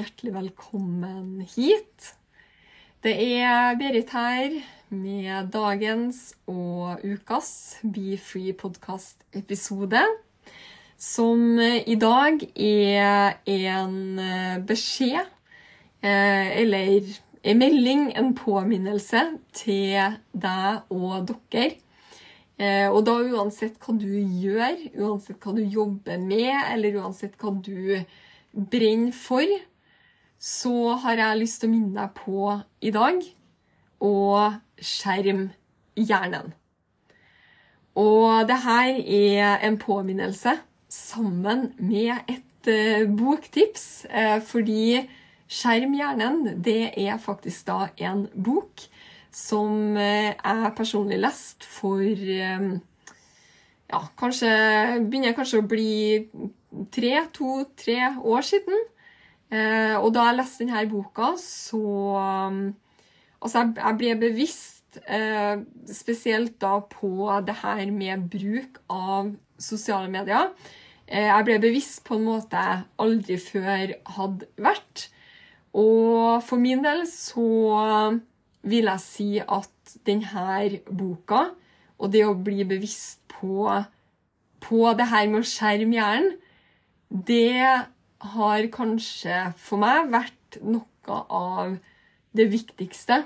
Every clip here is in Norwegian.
hjertelig velkommen hit. Det er Berit her med dagens og ukas Be Free podcast-episode. Som i dag er en beskjed, eh, eller en melding, en påminnelse til deg og dere. Eh, og da uansett hva du gjør, uansett hva du jobber med, eller uansett hva du brenner for, så har jeg lyst til å minne deg på i dag å skjerm hjernen. Og det her er en påminnelse sammen med et eh, boktips, eh, fordi Skjerm hjernen, det er faktisk da en bok som eh, jeg personlig leste for ja, kanskje Begynner kanskje å bli tre, to-tre år siden. Eh, og da jeg leste denne boka, så Altså, jeg, jeg ble bevisst eh, spesielt da på det her med bruk av sosiale medier. Eh, jeg ble bevisst på en måte jeg aldri før hadde vært. Og for min del så vil jeg si at denne boka, og det å bli bevisst på, på det her med å skjerme hjernen, det har kanskje for meg vært noe av det viktigste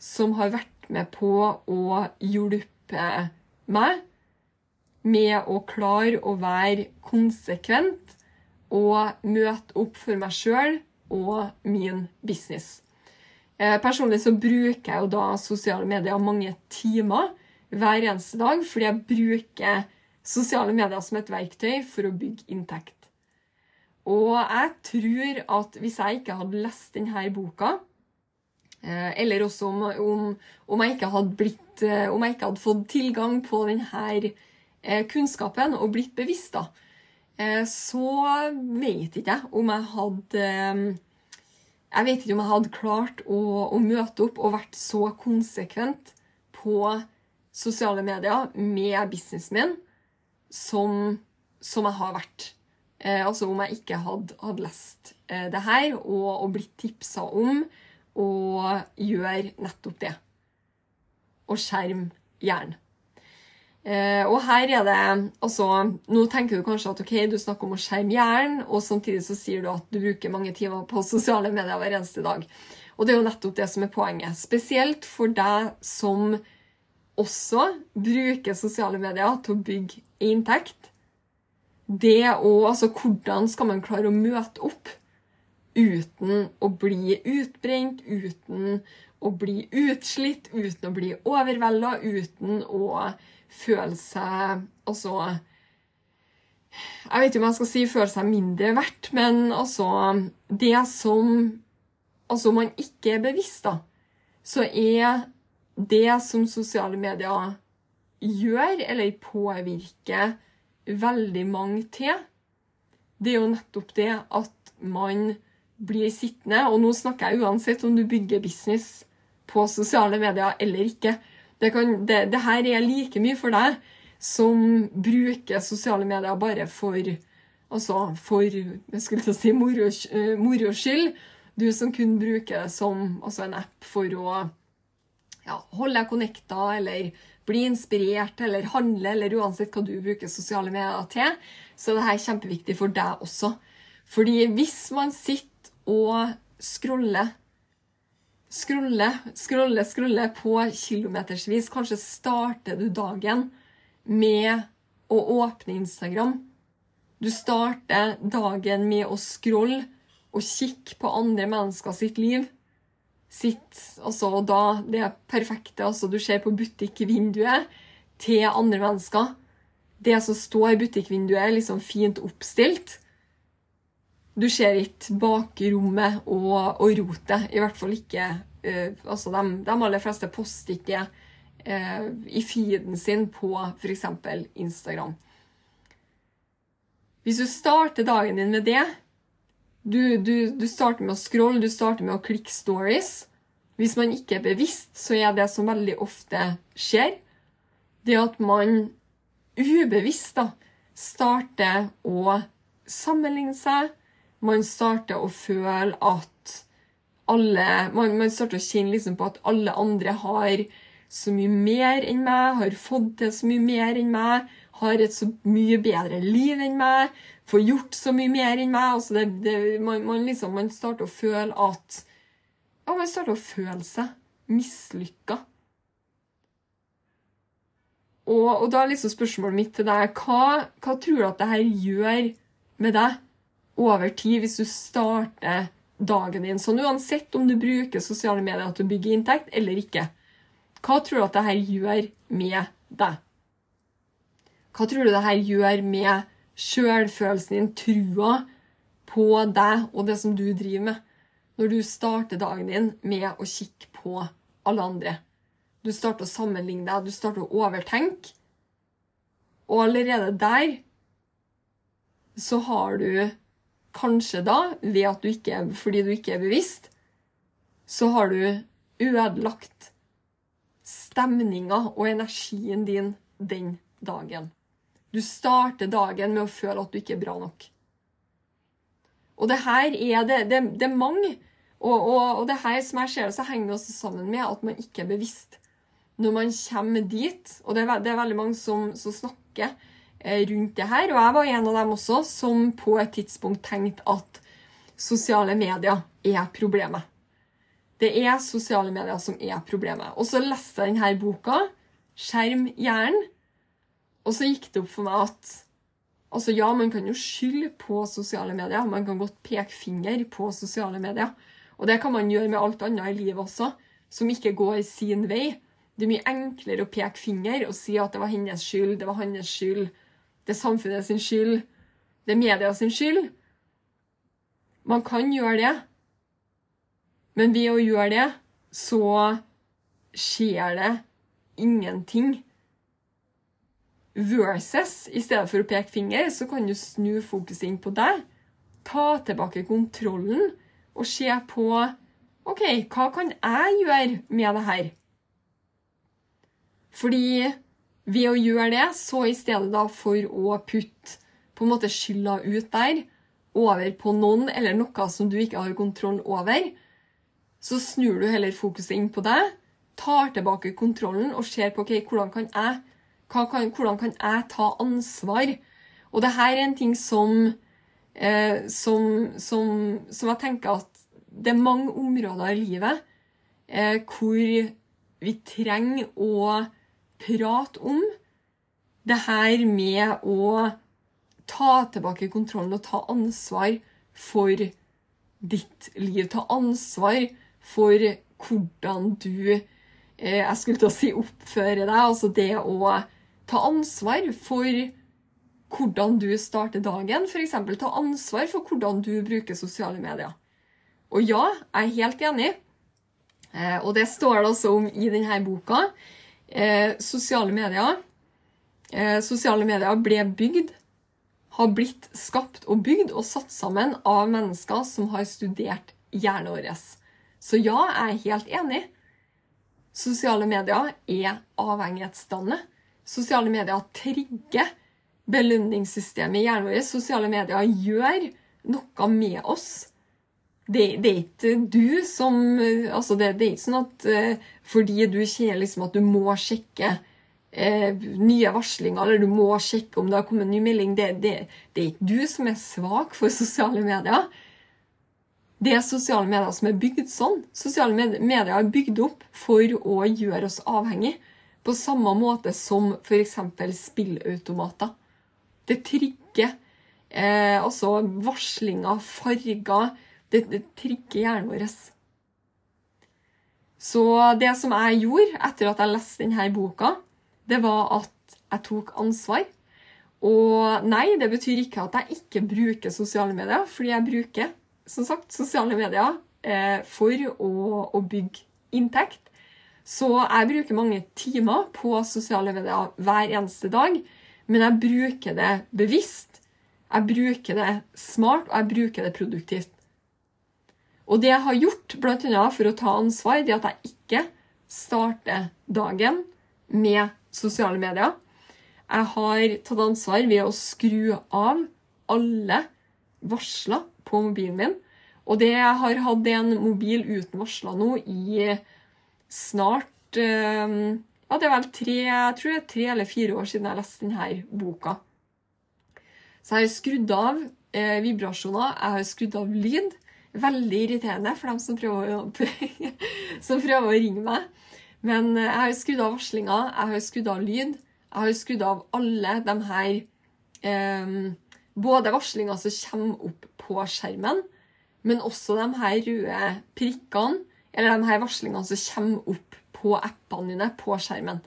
som har vært med på å hjelpe meg med å klare å være konsekvent og møte opp for meg sjøl og min business. Eh, Personlig så bruker jeg jo da sosiale medier mange timer hver eneste dag, fordi jeg bruker sosiale medier som et verktøy for å bygge inntekt. Og jeg tror at hvis jeg ikke hadde lest denne boka, eh, eller også om, om, om, jeg ikke hadde blitt, eh, om jeg ikke hadde fått tilgang på denne kunnskapen og blitt bevisst, da, så vet ikke jeg om jeg hadde Jeg vet ikke om jeg hadde klart å, å møte opp og vært så konsekvent på sosiale medier med businessen min som, som jeg har vært. Eh, altså om jeg ikke hadde, hadde lest eh, det her og, og blitt tipsa om å gjøre nettopp det. Å skjerme hjernen. Eh, og her er det altså, Nå tenker du kanskje at ok, du snakker om å skjerme hjernen, og samtidig så sier du at du bruker mange timer på sosiale medier hver eneste dag. Og det er jo nettopp det som er poenget. Spesielt for deg som også bruker sosiale medier til å bygge inntekt. Det òg altså hvordan skal man klare å møte opp uten å bli utbrent, uten å bli utslitt, uten å bli overvelda, uten å føle seg Altså Jeg vet ikke om jeg skal si føle seg mindre verdt, men altså Det som altså man ikke er bevisst, da, så er det som sosiale medier gjør, eller påvirker veldig mange til, det er jo nettopp det at man blir sittende Og nå snakker jeg uansett om du bygger business på sosiale medier eller ikke. Det, kan, det, det her er like mye for deg som bruker sosiale medier bare for Altså for jeg skulle til å si moro, eh, skyld. Du som kun bruker det som altså en app for å ja, holde deg connecta eller bli inspirert eller handle, eller uansett hva du bruker sosiale medier til, så er dette kjempeviktig for deg også. Fordi hvis man sitter og scroller scrolle, scrolle, scrolle på kilometersvis. Kanskje starter du dagen med å åpne Instagram. Du starter dagen med å scrolle og kikke på andre mennesker sitt liv. Sitt, altså, og da det perfekte altså Du ser på butikkvinduet til andre mennesker. Det som står i butikkvinduet, er liksom fint oppstilt. Du ser ikke bakrommet og, og rotet. I hvert fall ikke uh, altså de, de, aller fleste poster ikke uh, i feeden sin på f.eks. Instagram. Hvis du starter dagen din med det du, du, du, starter med å scrolle, du starter med å klikke stories. Hvis man ikke er bevisst, så er det som veldig ofte skjer, det at man ubevisst da, starter å sammenligne seg. Man starter å føle at alle Man, man starter å kjenne liksom på at alle andre har så mye mer enn meg, har fått til så mye mer enn meg, har et så mye bedre liv enn meg, får gjort så mye mer enn meg. Altså det, det, man, man, liksom, man starter å føle at Ja, man starter å føle seg mislykka. Og, og, da er liksom spørsmålet mitt til deg hva, hva tror du at det her gjør med deg over tid, hvis du starter dagen din sånn, uansett om du bruker sosiale medier til å bygge inntekt eller ikke? Hva tror du at det her gjør med deg? Hva tror du det her gjør med sjølfølelsen din, trua på deg og det som du driver med, når du starter dagen din med å kikke på alle andre? Du starter å sammenligne deg, du starter å overtenke. Og allerede der så har du kanskje da, ved at du ikke, fordi du ikke er bevisst, så har du ødelagt stemninga og energien din den dagen. Du starter dagen med å føle at du ikke er bra nok. Og det her er det, det, det er mange. Og, og, og, det her som jeg ser det, så henger det også sammen med at man ikke er bevisst. Når man kommer dit, og det er, det er veldig mange som, som snakker eh, rundt det her, og jeg var en av dem også, som på et tidspunkt tenkte at sosiale medier er problemet. Det er sosiale medier som er problemet. Og så leste jeg denne boka, 'Skjerm hjernen', og så gikk det opp for meg at altså ja, man kan jo skylde på sosiale medier. Man kan godt peke finger på sosiale medier. Og det kan man gjøre med alt annet i livet også, som ikke går sin vei. Det er mye enklere å peke finger og si at det var hennes skyld, det var hans skyld, det er samfunnet sin skyld, det er media sin skyld. Man kan gjøre det, men ved å gjøre det, så skjer det ingenting Versus, i stedet for å peke finger, så kan du snu fokuset inn på deg. Ta tilbake kontrollen og se på OK, hva kan jeg gjøre med det her? Fordi ved å gjøre det, så i stedet da for å putte på en måte skylda ut der, over på noen eller noe som du ikke har kontroll over, så snur du heller fokuset inn på deg, tar tilbake kontrollen og ser på ok, hvordan kan jeg kan, hvordan kan jeg ta ansvar? Og det her er en ting som, eh, som, som, som, jeg tenker at det er mange områder i livet eh, hvor vi trenger å prate om det her med å ta tilbake kontrollen og ta ansvar for ditt liv. Ta ansvar for hvordan du eh, Jeg skulle til å si oppføre deg. Altså det å Ta ansvar for hvordan du starter dagen. F.eks. ta ansvar for hvordan du bruker sosiale medier. Og ja, jeg er helt enig. Eh, og det står det også om i denne boka. Eh, sosiale medier eh, Sosiale medier ble bygd, har blitt skapt og bygd og satt sammen av mennesker som har studert hjernen vår. Så ja, jeg er helt enig. Sosiale medier er avhengighetsdannende. Sosiale medier trigger belønningssystemet i hjernen vår. Sosiale medier gjør noe med oss. Det, det, er ikke du som altså det, det, er ikke sånn at uh, fordi du kjenner liksom at du må sjekke eh, nye varslinger, eller du må sjekke om det har kommet en ny melding det, det er ikke du som er svak for sosiale medier. Det er sosiale medier som er bygd sånn. Sosiale medier er bygd opp for å gjøre oss avhengig. På samme måte som f.eks. spillautomater. Det trigger eh, altså varslinger, farger, Det, det trigger hjernen vår. Så det som jeg gjorde etter at jeg leste denne boka, det var at jeg tok ansvar. Og nei, det betyr ikke at jeg ikke bruker sosiale medier, fordi jeg bruker som sagt sosiale medier eh, for å, å bygge inntekt. Så jeg bruker mange timer på sosiale medier hver eneste dag, men jeg bruker det bevisst. Jeg bruker det smart, og jeg bruker det produktivt. Og det jeg har gjort, bl.a. for å ta ansvar, det er at jeg ikke starter dagen med sosiale medier. Jeg har tatt ansvar ved å skru av alle varsler på mobilen min. Og det jeg har hatt en mobil uten varsler nå i snart eh, Ja, det er vel tre, jeg tror det er tre eller fire år siden jeg leste denne boka. Så jeg har skrudd av eh, vibrasjoner, jeg har skrudd av lyd. Veldig irriterende for dem som prøver, å, som prøver å ringe meg. Men eh, jeg har skrudd av varslinger, jeg har skrudd av lyd. Jeg har skrudd av alle de her eh, Både varslinger som kommer opp på skjermen, men også de her røde prikkene, eller de her som kommer opp på appene dine på skjermen.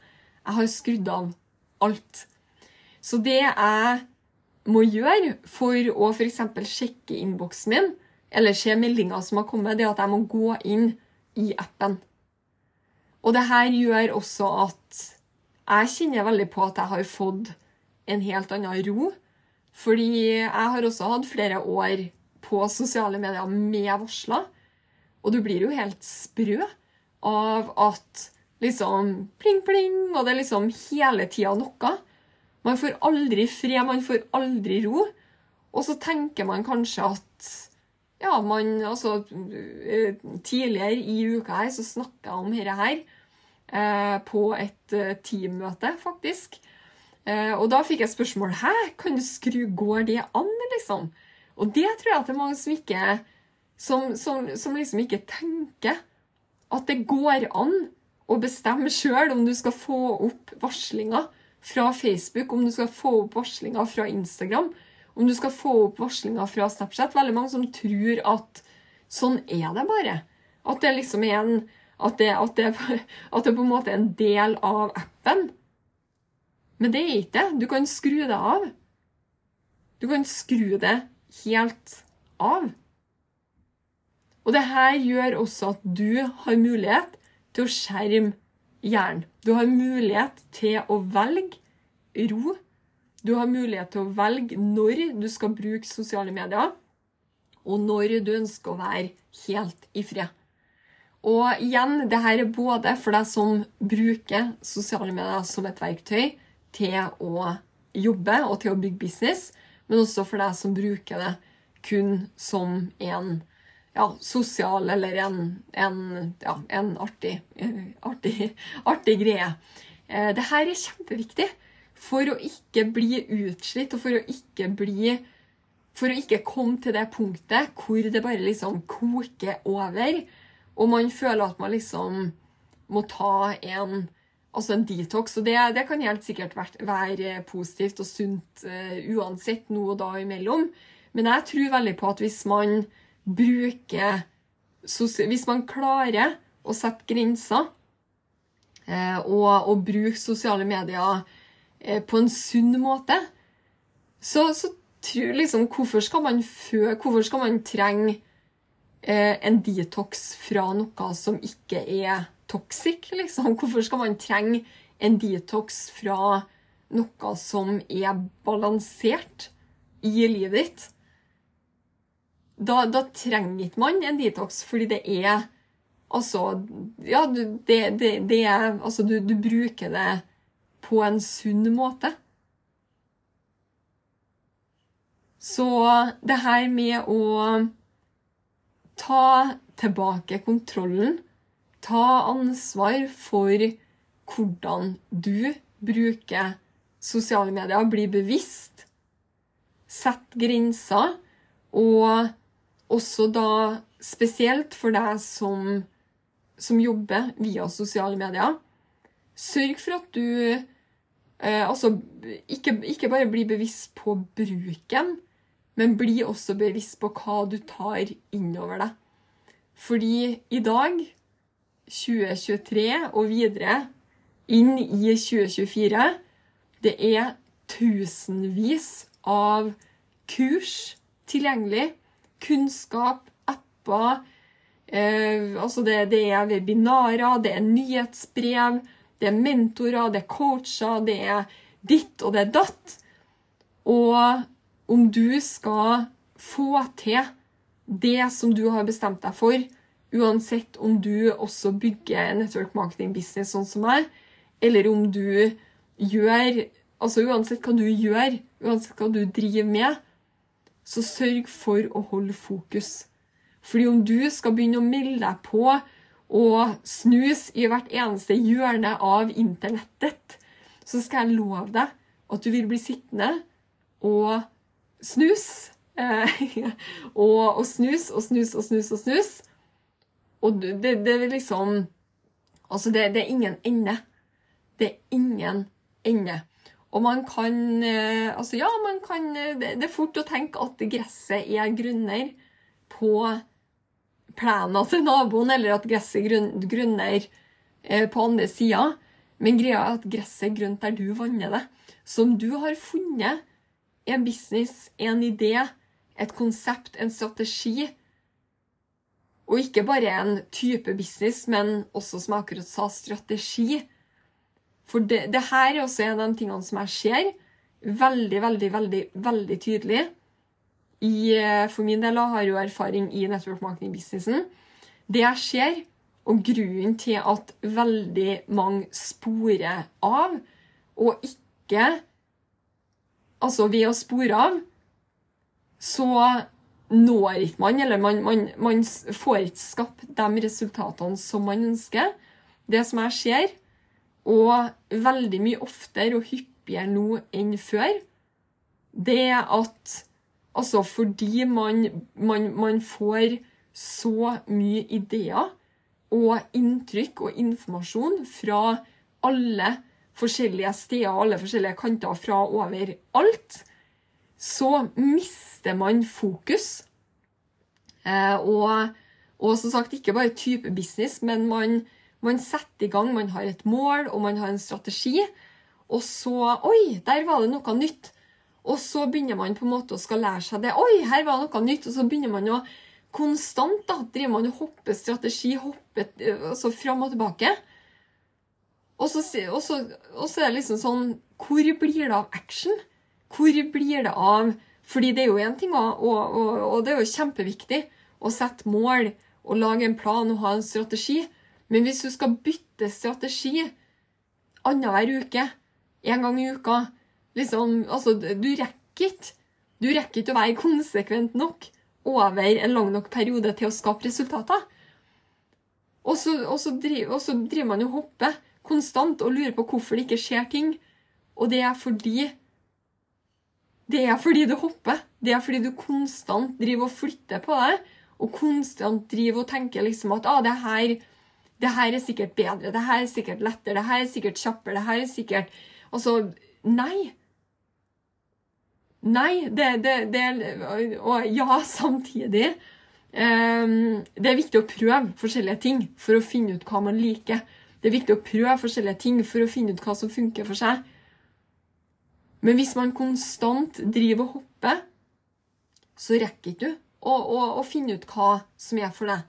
Jeg har skrudd av alt. Så det jeg må gjøre for å f.eks. sjekke innboksen min, eller se meldinger som har kommet, det er at jeg må gå inn i appen. Og det her gjør også at jeg kjenner veldig på at jeg har fått en helt annen ro. Fordi jeg har også hatt flere år på sosiale medier med varsler. Og du blir jo helt sprø av at liksom pling, pling, og det er liksom hele tida noe. Man får aldri fred, man får aldri ro. Og så tenker man kanskje at ja, man Altså, tidligere i uka her så snakka jeg om dette her eh, på et eh, teammøte, faktisk. Eh, og da fikk jeg spørsmål Hæ, kan du skru Går det an, liksom? Og det tror jeg at det er mange som ikke som, som, som liksom ikke tenker at det går an å bestemme sjøl om du skal få opp varslinger fra Facebook, om du skal få opp varslinger fra Instagram, om du skal få opp varslinger fra Snapchat. Veldig mange som tror at sånn er det bare. At det liksom er en at det, at, det, at det, på en måte er en del av appen. Men det er ikke det. Du kan skru det av. Du kan skru det helt av. Og det her gjør også at du har mulighet til å skjerme hjernen. Du har mulighet til å velge ro. Du har mulighet til å velge når du skal bruke sosiale medier, og når du ønsker å være helt i fred. Og igjen, det her er både for deg som bruker sosiale medier som et verktøy til å jobbe og til å bygge business, men også for deg som bruker det kun som en ja, sosial eller en, en, ja, en artig, artig, artig, greie. Eh, det her er kjempeviktig for å ikke bli utslitt, og for å ikke bli For å ikke komme til det punktet hvor det bare liksom koker over og man føler at man liksom må ta en, altså en detox. Og det, det kan helt sikkert være, være positivt og sunt uh, uansett nå og da imellom. Men jeg tror veldig på at hvis man bruker Hvis man klarer å sette grenser uh, og, og bruke sosiale medier uh, på en sunn måte, så, så tror liksom Hvorfor skal man, fø, man trenge Eh, en detox fra noe som ikke er toxic, liksom? Hvorfor skal man trenge en detox fra noe som er balansert i livet ditt? Da, da trenger ikke man en detox, fordi det er Altså Ja, det, det, det er Altså, du, du bruker det på en sunn måte. Så det her med å ta tilbake kontrollen. Ta ansvar for hvordan du bruker sosiale medier. Bli bevisst. Sett grenser. Og også da spesielt for deg som, som jobber via sosiale medier. Sørg for at du eh, altså ikke, ikke bare blir bevisst på bruken, men bli også bevisst på hva du tar innover deg. Fordi i dag, 2023 og videre inn i 2024, det er tusenvis av kurs tilgjengelig. Kunnskap, apper. Eh, altså det, det er webinarer, det er nyhetsbrev, det er mentorer, det er coacher, det er ditt og det er datt. Og om du skal få til det som du har bestemt deg for, uansett om du også bygger network marketing business sånn som meg, eller om du gjør Altså uansett hva du gjør, uansett hva du driver med, så sørg for å holde fokus. Fordi om du skal begynne å melde deg på og snus i hvert eneste hjørne av internettet, så skal jeg love deg at du vil bli sittende og snus. Eh, og, og, snus og snus og snus og snus. Og det, det er liksom Altså, det, det, er ingen ende. Det er ingen ende. Og man kan eh, Altså, ja, man kan eh, det, er fort å tenke at gresset er grunner på plena til naboen, eller at gresset er grunner på andre sida. Men greia er at gresset er grønt der du vanner det. Så om du har funnet en business, en idé, et konsept, en strategi, og ikke bare en type business, men også, som jeg akkurat sa, strategi For det, det her er også en av de tingene som jeg ser veldig, veldig, veldig, veldig tydelig. I, for min del har jeg jo erfaring i network marketing-businessen. Det jeg ser, og grunnen til at veldig mange sporer av, og ikke Altså, ved å spore av, så når ikke man, eller man, man, man får ikke skapt de resultatene som man ønsker. Det som jeg ser, og veldig mye oftere og hyppigere nå enn før, det er at altså fordi man, man, man får så mye ideer og inntrykk og informasjon fra alle forskjellige steder alle forskjellige kanter fra overalt, så mister man fokus. Eh, og, og, som sagt, ikke bare type business, men man, man setter i gang, man har et mål og man har en strategi. Og så Oi, der var det noe nytt. Og så begynner man på en måte å skal lære seg det. Oi, her var det noe nytt. Og så begynner man å konstant da, driver man og hopper strategi, hopper altså fram og tilbake. Og så, og, så, og så, er det liksom sånn Hvor blir det av action? Hvor blir det av Fordi det er jo én ting, og, og, det er jo kjempeviktig å sette mål og lage en plan og ha en strategi. Men hvis du skal bytte strategi annenhver uke, én gang i uka liksom, altså, Du rekker ikke. Du rekker ikke å være konsekvent nok over en lang nok periode til å skape resultater. Og så, og så, driver, og så driver, man og hopper konstant og lurer på hvorfor det ikke skjer ting. Og det er fordi Det er fordi du hopper. Det er fordi du konstant driver og flytter på deg, og konstant driver og tenker liksom at ah, det her, det her er sikkert bedre, det her er sikkert lettere, det her er sikkert kjappere, det her er sikkert Altså, nei. Nei, det, det, det Og ja, samtidig. Um, det er viktig å prøve forskjellige ting for å finne ut hva man liker. Det er viktig å prøve forskjellige ting for å finne ut hva som funker for seg. Men hvis man konstant driver og hopper, så rekker ikke du å, å, å finne ut hva som er for deg.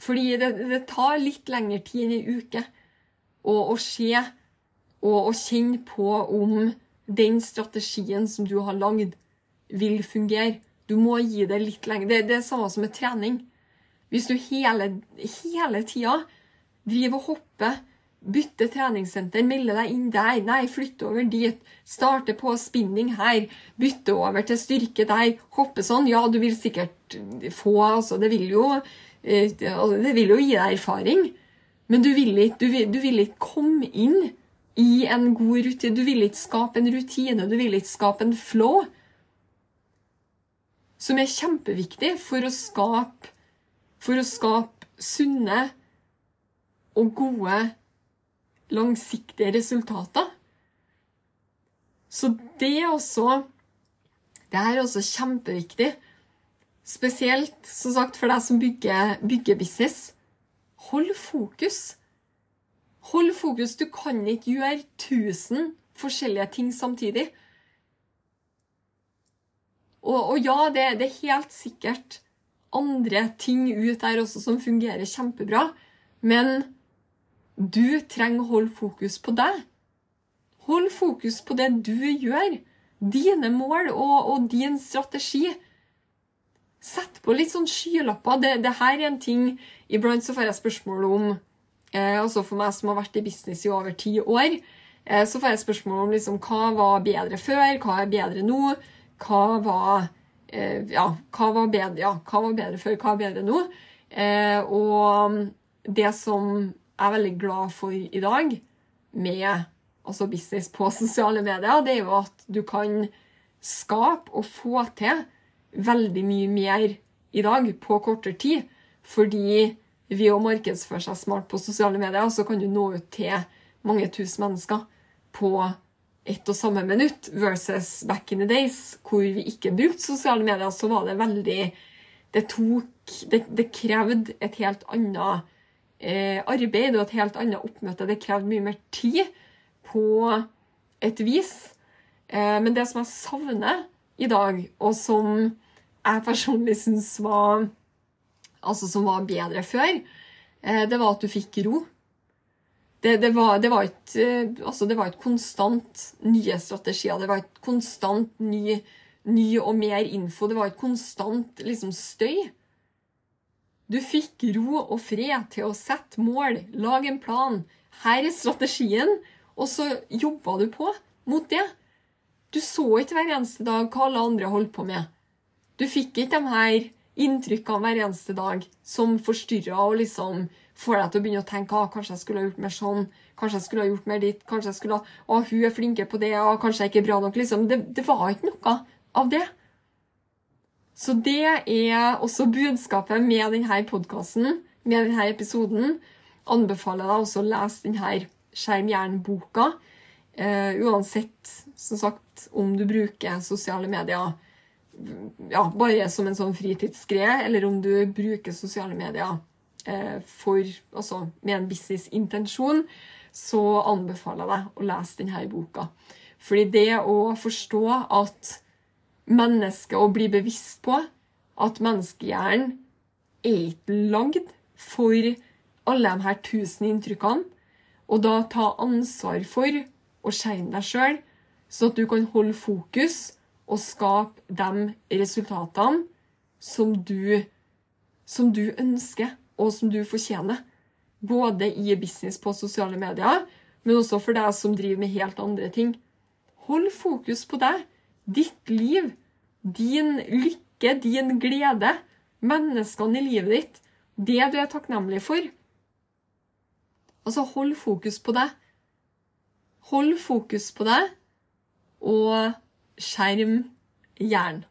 Fordi det, det tar litt lengre tid enn ei uke å, se og å kjenne på om den strategien som du har lagd, vil fungere. Du må gi det litt lenger. Det, det er samme som med trening. Hvis du hele, hele tida driver og hopper, bytter treningssenter, melder deg inn der, nei, flytter over dit, starter på spinning her, bytter over til styrke der, hopper sånn, ja, du vil sikkert få altså, det vil jo det vil jo gi deg erfaring, men du vil ikke, du vil, du vil ikke komme inn i en god rutine. Du vil ikke skape en rutine, du vil ikke skape en flow. Som er kjempeviktig for å skape, for å skape sunne og gode, langsiktige resultater. Så det også Det her er også kjempeviktig. Spesielt som sagt, for deg som bygger, bygger business. Hold fokus. Hold fokus. Du kan ikke gjøre tusen forskjellige ting samtidig. Og, og ja, det, det, er helt sikkert andre ting ut der også som fungerer kjempebra, men du trenger å holde fokus på deg. Hold fokus på det du gjør. Dine mål og, og din strategi. Sett på litt sånn skylapper. Det, det, her er en ting Iblant så får jeg spørsmål om eh, Altså for meg som har vært i business i over ti år, eh, så får jeg spørsmål om liksom, hva var bedre før, hva er bedre nå? Hva var, eh, ja, hva var, bedre, ja, hva var bedre før, hva er bedre nå? Eh, og det som jeg er veldig glad for i dag, med altså business på sosiale medier, det er jo at du kan skape og få til veldig mye mer i dag på kortere tid. Fordi ved å markedsføre seg smart på sosiale medier, så kan du nå ut til mange tusen mennesker på ett og samme minutt, versus back in the days, hvor vi ikke brukte sosiale medier, så var det veldig Det tok Det, det krevde et helt annet eh, arbeid og et helt annet oppmøte. Det krevde mye mer tid på et vis. Eh, men det som jeg savner i dag, og som jeg personlig syns var Altså som var bedre før, eh, det var at du fikk ro. Det, det, var, det, var et, eh, altså det var et konstant nye strategier. Det var et konstant ny, ny og mer info. Det var et konstant liksom, støy. Du fikk ro og fred til å sette mål, lage en plan. Her er strategien, og så jobba du på mot det. Du så ikke hver eneste dag hva alle andre holdt på med. Du fikk ikke de her inntrykkene hver eneste dag som forstyrra og liksom får deg til å begynne å tenke ah, kanskje jeg skulle ha gjort mer sånn, kanskje jeg skulle ha gjort mer dit, kanskje jeg skulle ha ah, hun er flinkere på det, ah, kanskje jeg ikke er bra nok, liksom. Det, det var ikke noe av det. Så det er også budskapet med denne podkasten, med denne episoden. Anbefaler deg også å lese denne skjermjernboka. Uh, uansett, som sagt, om du bruker sosiale medier ja, bare som en sånn fritidsgreie, eller om du bruker sosiale medier eh, for, altså, med en businessintensjon, så anbefaler jeg deg å lese denne boka. Fordi det å forstå at mennesket, å bli bevisst på at menneskehjernen er ikke lagd for alle de her tusen inntrykkene, og da ta ansvar for å skjerme deg sjøl, så at du kan holde fokus og skape de resultatene som du, som du ønsker, og som du fortjener. Både i business på sosiale medier, men også for deg som driver med helt andre ting. Hold fokus på deg, ditt liv, din lykke, din glede, menneskene i livet ditt, det du er takknemlig for. Altså, hold fokus på deg. Hold fokus på deg, og skjerm hjernen.